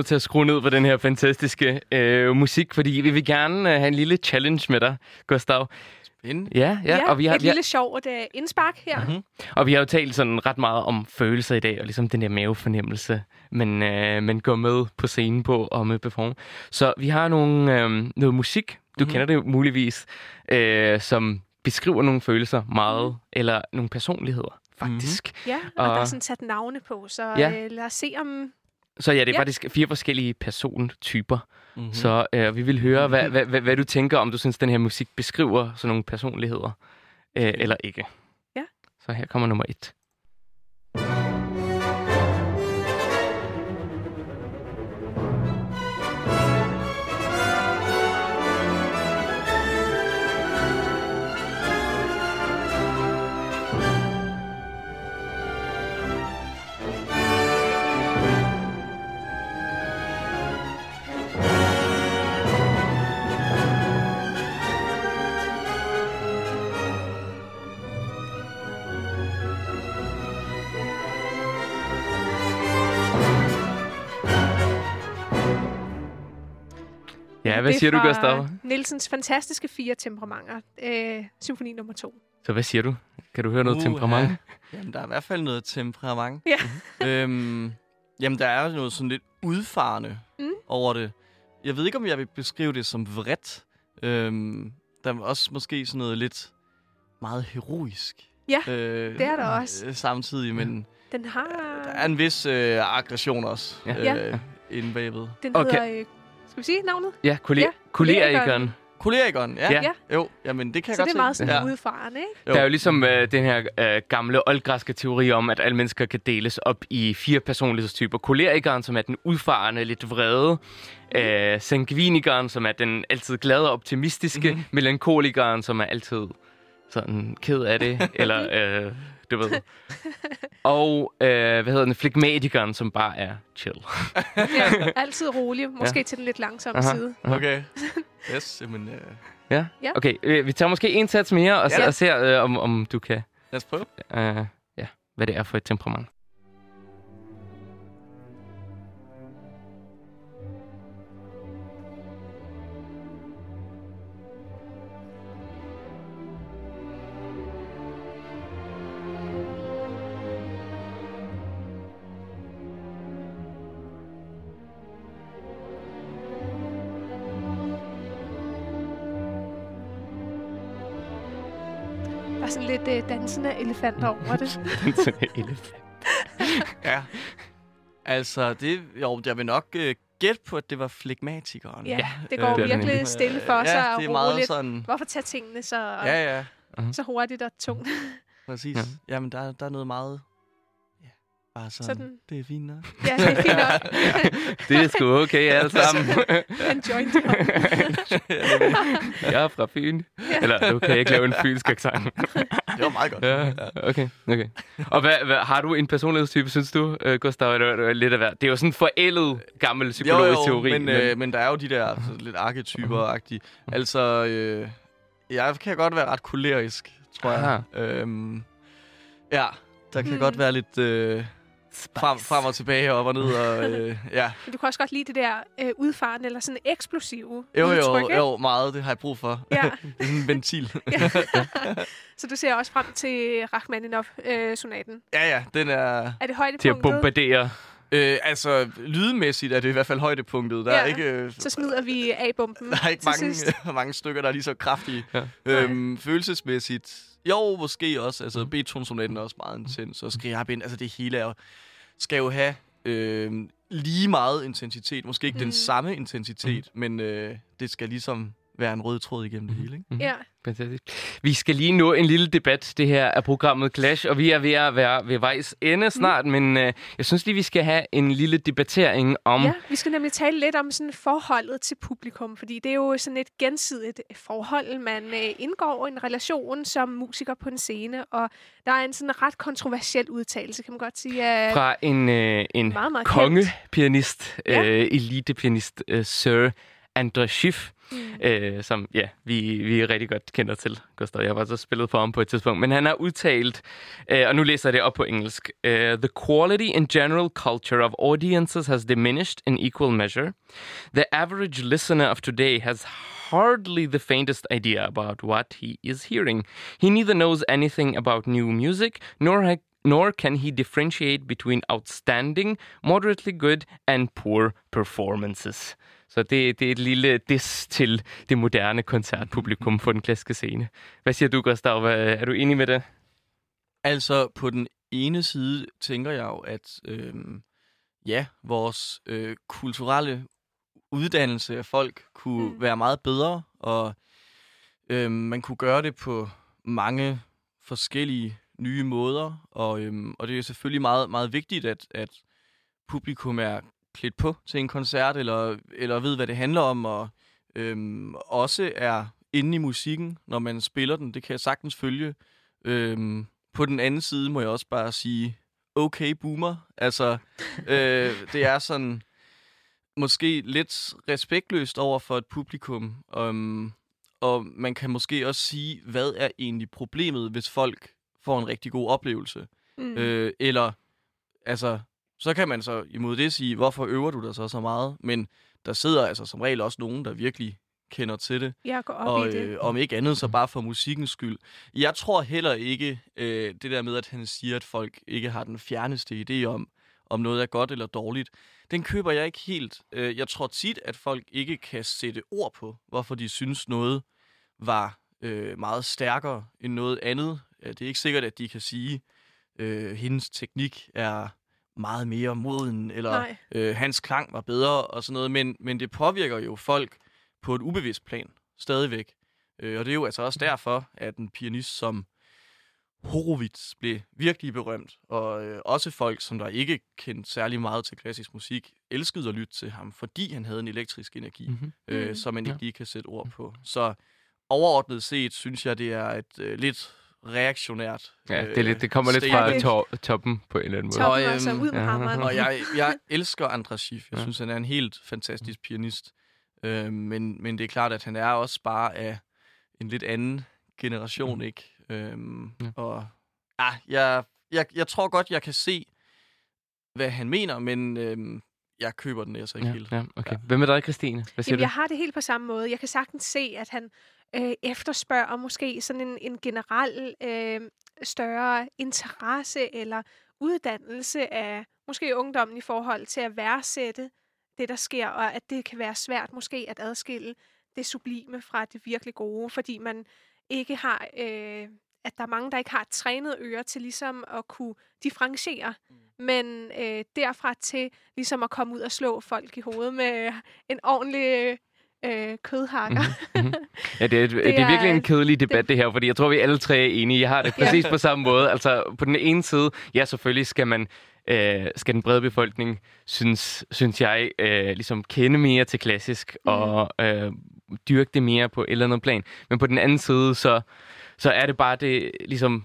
nødt til at skrue ned på den her fantastiske øh, musik, fordi vi vil gerne øh, have en lille challenge med dig, Gustav. Spændende. Ja, ja, Ja, og, vi har, et vi har, lille sjovt uh, indspark her. Mhm. og vi har jo talt sådan ret meget om følelser i dag, og ligesom den der mavefornemmelse, man, øh, man går med på scenen på og med perform. Så vi har nogle, øh, noget musik, du Mhm. kender det jo muligvis, øh, som beskriver nogle følelser meget, Mhm. eller nogle personligheder, faktisk. Ja, og, og der er sådan sat navne på, så Ja. øh, lad os se om... Så ja, det er Ja. faktisk fire forskellige persontyper. Mhm. Mm. Så øh, vi vil høre, hvad, hvad, hvad, hvad du tænker, om du synes, den her musik beskriver sådan nogle personligheder, øh, eller ikke. Ja. Så her kommer nummer et. Ja, hvad det er siger du, fra Gustav? Nielsens fantastiske fire temperamenter. Øh, symfoni nummer to. Så hvad siger du? Kan du høre noget Uha. temperament? Jamen, der er i hvert fald noget temperament. Ja. øhm, jamen, der er jo noget sådan lidt udfarende Mm. over det. Jeg ved ikke, om jeg vil beskrive det som vredt. Øhm, der er også måske sådan noget lidt meget heroisk. Ja, øh, det er der også. øh, Samtidig, men Den har... der er en vis øh, aggression også Ja. øh, Ja. inde bagved. Den Okay. hedder... Øh, skal vi sige navnet? Ja, kolle- Ja, kollerikeren. Kollerikeren, ja. Ja. Jo, jamen det kan Så jeg det godt er meget se. sådan ja. udfarende, ikke? Jo. Der er jo ligesom øh, den her øh, gamle oldgræske teori om, at alle mennesker kan deles op i fire personlighedstyper. Kolerikeren, som er den udfarende, lidt vrede. Øh, sanguinikeren, som er den altid glade og optimistiske. Mm-hmm. Melankolikeren, som er altid sådan ked af det. eller, øh, du ved. Og, øh, hvad hedder den, flegmatikeren, som bare er chill. Ja, altid rolig. Måske ja. til den lidt langsomme Aha. side. Okay. Yes, jamen, øh, Ja? Ja. Okay, øh, vi tager måske en sats mere, og, Ja. ja. og ser, øh, om, om du kan, lad os prøve. øh, ja, hvad det er for et temperament. Lidt øh, dansende elefanter over det. En elefant. Ja. Altså, det, jo, jeg vil nok øh, gætte på, at det var flegmatikeren. Ja, det går det virkelig stille for sig ja, og det er meget roligt. sådan... Hvorfor tage tingene så, Ja, ja. så hurtigt og tungt? præcis. Ja. Ja. Jamen, der, er- der er noget meget... Ja, bare sådan, Sådan. det er fint nok. Ja, det er fint nok. Det er sgu okay alle sammen. En joint jeg er fra Fyn. Eller, nu kan jeg ikke lave en fynsk accent. Det var meget godt. Ja, okay, okay. Og hvad, hvad, har du en personlighedstype, synes du, uh, Gustav? Eller, eller lidt af hver? Det er jo sådan en forældet gammel psykologisk jo, jo, teori. Men, øh, men der er jo de der så lidt arketyper-agtige. Altså, øh, jeg kan godt være ret kolerisk, tror jeg. Øhm, ja, der kan Hmm. godt være lidt øh, frem, frem og tilbage, op og ned. Og, øh, ja. Men du kan også godt lide det der øh, udfarende eller sådan eksplosive Jo, udtryk, jo, ikke? jo, meget. Det har jeg brug for. Ja. er en ventil. Så du ser også frem til Rachmaninoff-sonaten. ja, ja, den er... er det Til at højdepunktet? bombardere. Øh, altså, lydmæssigt er det i hvert fald højdepunktet. Der Ja, er ikke... Øh, Så smider vi A-bomben Der er ikke mange, mange stykker, der er lige så kraftige. Ja. Øhm, følelsesmæssigt, jo, måske også. Altså, Beethoven-sonaten er også meget intens. Og Skriabin, altså det hele er skal jo have øh, lige meget intensitet. Måske ikke mm. Mm. den samme intensitet, mm. men øh, det skal ligesom være en rød tråd igennem det hele. Ikke? Ja. Fantastisk. Vi skal lige nå en lille debat. Det her er programmet Clash, og vi er ved at være ved vejs ende snart, mm. men øh, jeg synes lige, vi skal have en lille debattering om... ja, vi skal nemlig tale lidt om sådan forholdet til publikum, fordi det er jo sådan et gensidigt forhold, man øh, indgår i en relation som musiker på en scene, og der er en sådan ret kontroversiel udtalelse, kan man godt sige. Af, fra en, øh, en Meget, meget kongepianist, Ja. øh, elitepianist, øh, Sir André Schiff, Mm. øh, som ja, vi, vi rigtig godt kender til, Gustav. Jeg har så spillet for ham på et tidspunkt. Men han har udtalt, øh, og nu læser jeg det op på engelsk, uh, The quality and general culture of audiences has diminished in equal measure. The average listener of today has hardly the faintest idea about what he is hearing. He neither knows anything about new music, nor ha- nor can he differentiate between outstanding, moderately good, and poor performances. Så det, det er et lille diss til det moderne koncertpublikum på den klassiske scene. Hvad siger du, Gustav? Hvad- Er du enig med det? Altså, på den ene side tænker jeg jo, at øhm, ja, vores øh, kulturelle uddannelse af folk kunne Mm. mm. være meget bedre, og øhm, man kunne gøre det på mange forskellige nye måder, og, øhm, og det er selvfølgelig meget, meget vigtigt, at, at publikum er klædt på til en koncert, eller, eller ved, hvad det handler om, og øhm, også er inde i musikken, når man spiller den. Det kan jeg sagtens følge. Øhm, på den anden side må jeg også bare sige, okay boomer. Altså, øh, det er sådan måske lidt respektløst over for et publikum. Um, og man kan måske også sige, hvad er egentlig problemet, hvis folk får en rigtig god oplevelse? Mm. Øh, eller, altså, så kan man så imod det sige, hvorfor øver du dig så så meget? Men der sidder altså som regel også nogen, der virkelig kender til det Jeg går op og i det. øh, om ikke andet, så bare for musikkens skyld. Jeg tror heller ikke øh, det der med, at han siger, at folk ikke har den fjerneste idé om, om noget er godt eller dårligt. Den køber jeg ikke helt. Øh, jeg tror tit, at folk ikke kan sætte ord på, hvorfor de synes noget var øh, meget stærkere end noget andet. Ja, Det er ikke sikkert, at de kan sige, øh, hendes teknik er meget mere moden, eller Nej. øh, hans klang var bedre og sådan noget, men, men det påvirker jo folk på et ubevidst plan stadigvæk. Øh, og det er jo altså også derfor, at en pianist som Horowitz blev virkelig berømt, og øh, også folk, som der ikke kendte særlig meget til klassisk musik, elskede at lytte til ham, fordi han havde en elektrisk energi, Mm-hmm. øh, Mhm. som man Ja. ikke lige kan sætte ord på. Så overordnet set, synes jeg, det er et øh, lidt reaktionært Ja, det, er lidt, det kommer lidt statement. fra to- toppen på en eller anden måde. Toppen, og, altså øhm, ud med ja. hammeren. Og jeg, jeg elsker Andras Schiff. Jeg Ja. synes, han er en helt fantastisk pianist. Øh, men, men det er klart, at han er også bare af en lidt anden generation, ikke? Øhm, Ja. Og ah, jeg, jeg, jeg tror godt, jeg kan se, hvad han mener, men øhm, jeg køber den altså ikke Ja, helt. ja, okay. Hvad med dig, Christine? Hvad siger Jamen, du? jeg har det helt på samme måde. Jeg kan sagtens se, at han øh, efterspørger måske sådan en, en generel øh, større interesse eller uddannelse af måske ungdommen i forhold til at værdsætte det, der sker, og at det kan være svært måske at adskille det sublime fra det virkelig gode, fordi man ikke har, øh, at der er mange, der ikke har et trænet øre til ligesom at kunne differentiere, mm. men øh, derfra til ligesom at komme ud og slå folk i hovedet med en ordentlig øh, kødhakker. Mhm. Ja, det er, det, det er virkelig en kedelig debat, det her, fordi jeg tror, vi alle tre er enige. Jeg har det Ja. præcis på samme måde. Altså, på den ene side, ja, selvfølgelig skal man øh, skal den brede befolkning, synes, synes jeg, øh, ligesom kende mere til klassisk Mm. og øh, dyrke det mere på et eller andet plan. Men på den anden side, så, så er det bare det, ligesom,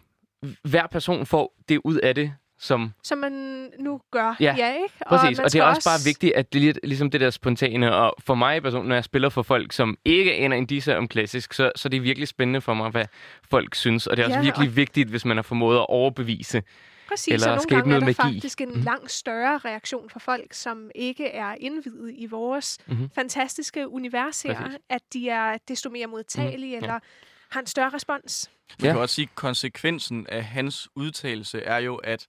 hver person får det ud af det, som Som man nu gør. Ja, ja ikke? Præcis, man og, og det er skal også bare vigtigt, at det er ligesom det der spontane, og for mig personligt, når jeg spiller for folk, som ikke aner en disse om klassisk, så, så det er virkelig spændende for mig, hvad folk synes, og det er også Ja, virkelig vigtigt, hvis man har formået at overbevise. Præcis, eller og nogle skabe gange er der noget magi. faktisk en Mhm. langt større reaktion fra folk, som ikke er indvidet i vores Mhm. fantastiske univers her, Præcis. at de er desto mere modtagelige, Mhm, ja. Har en større respons. Man Ja. kan også sige, at konsekvensen af hans udtalelse er jo, at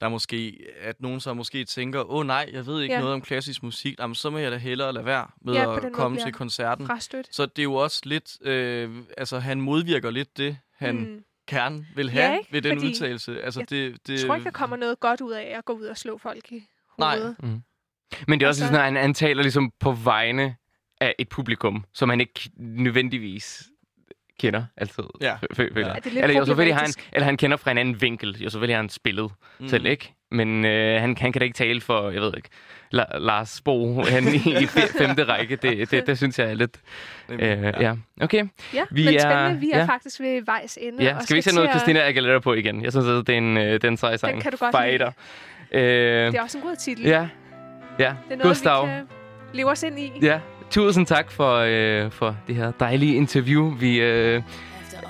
der måske, at nogen så måske tænker, åh oh, nej, jeg ved ikke Ja. ja. noget om klassisk musik, Jamen, så må jeg da hellere lade være med Ja, at måde komme til koncerten. Frastødt. Så det er jo også lidt, øh, altså han modvirker lidt det, han mm. Mm. gerne vil Ja, have ikke? ved den Fordi udtalelse. Altså jeg det, det, Jeg tror ikke, der kommer noget godt ud af at gå ud og slå folk i Nej. hovedet. Men det er også Altså- sådan, at han, han taler ligesom på vegne af et publikum, som han ikke nødvendigvis kender altid. Ja. Fø- fø- føler. Ja, det er lidt eller, jo, selvfølgelig har han, eller han kender fra en anden vinkel. Jo, selvfølgelig har han spillet mm. selv, ikke? Men øh, han, han kan da ikke tale for, jeg ved ikke, La- Lars Bo han i, i fe- femte række. Det, det, det synes jeg er lidt... Øh, ja. Okay. Ja, Vi men er- spændende. Vi er ja. faktisk ved vejs ende. Ja, og skal vi ikke sætte noget Christina Aguilera på igen? Jeg synes, at det er en, øh, den sej sang. Den kan du godt Fighter. Øh, Det er også en god titel. ja, ja. Det er noget, Gustav. vi kan leve os ind i. Ja, tusind tak for, øh, for det her dejlige interview. Vi øh,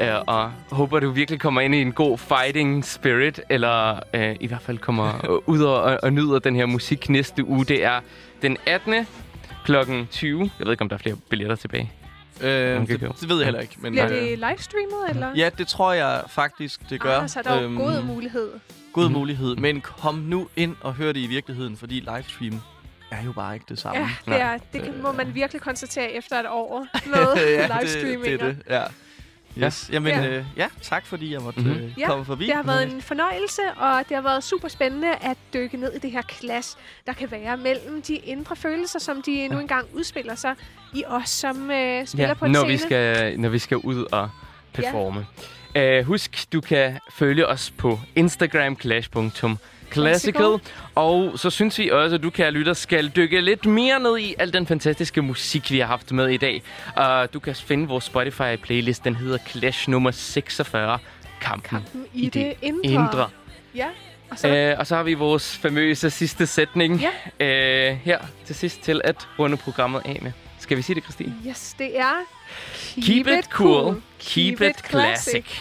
øh, og håber, du virkelig kommer ind i en god fighting spirit, eller øh, i hvert fald kommer øh, ud og, og, og nyder den her musik næste uge. Det er den 18. klokken 20. Jeg ved ikke, om der er flere billetter tilbage. Øh, Okay, det, jo. det ved jeg heller ikke. Men, Bliver øh, det livestreamet, eller? Ja, det tror jeg faktisk, det gør. Ah, så er der Øhm, god mulighed. god Mhm. mulighed. Men kom nu ind og hør det i virkeligheden, fordi livestream er jo bare ikke det samme. Ja, det, er, det kan, må man virkelig konstatere efter et år med ja, livestreaminger. det, det er det. Ja. Yes. Jamen, Ja. ja. Øh, ja, tak fordi jeg måtte Mhm. mm-hmm. øh, Ja, komme forbi. Det har været en fornøjelse, og det har været super spændende at dykke ned i det her klas, der kan være mellem de indre følelser, som de nu engang udspiller sig i os, som øh, spiller Ja, på en når scene. vi, skal, når vi skal ud og performe. Ja. Uh, husk, du kan følge os på Instagram, clash.classical. Classical. Og så synes vi også, at du, kan lytter, skal dykke lidt mere ned i al den fantastiske musik, vi har haft med i dag. Og du kan finde vores Spotify-playlist. Den hedder Clash nummer 46. Kampen, Kampen i det indre. indre. Ja, og så Uh, og så har vi vores famøse sidste sætning Ja. uh, her til sidst til at runde programmet af med. Skal vi sige det, Christine? yes, det er Keep it cool, keep it classic.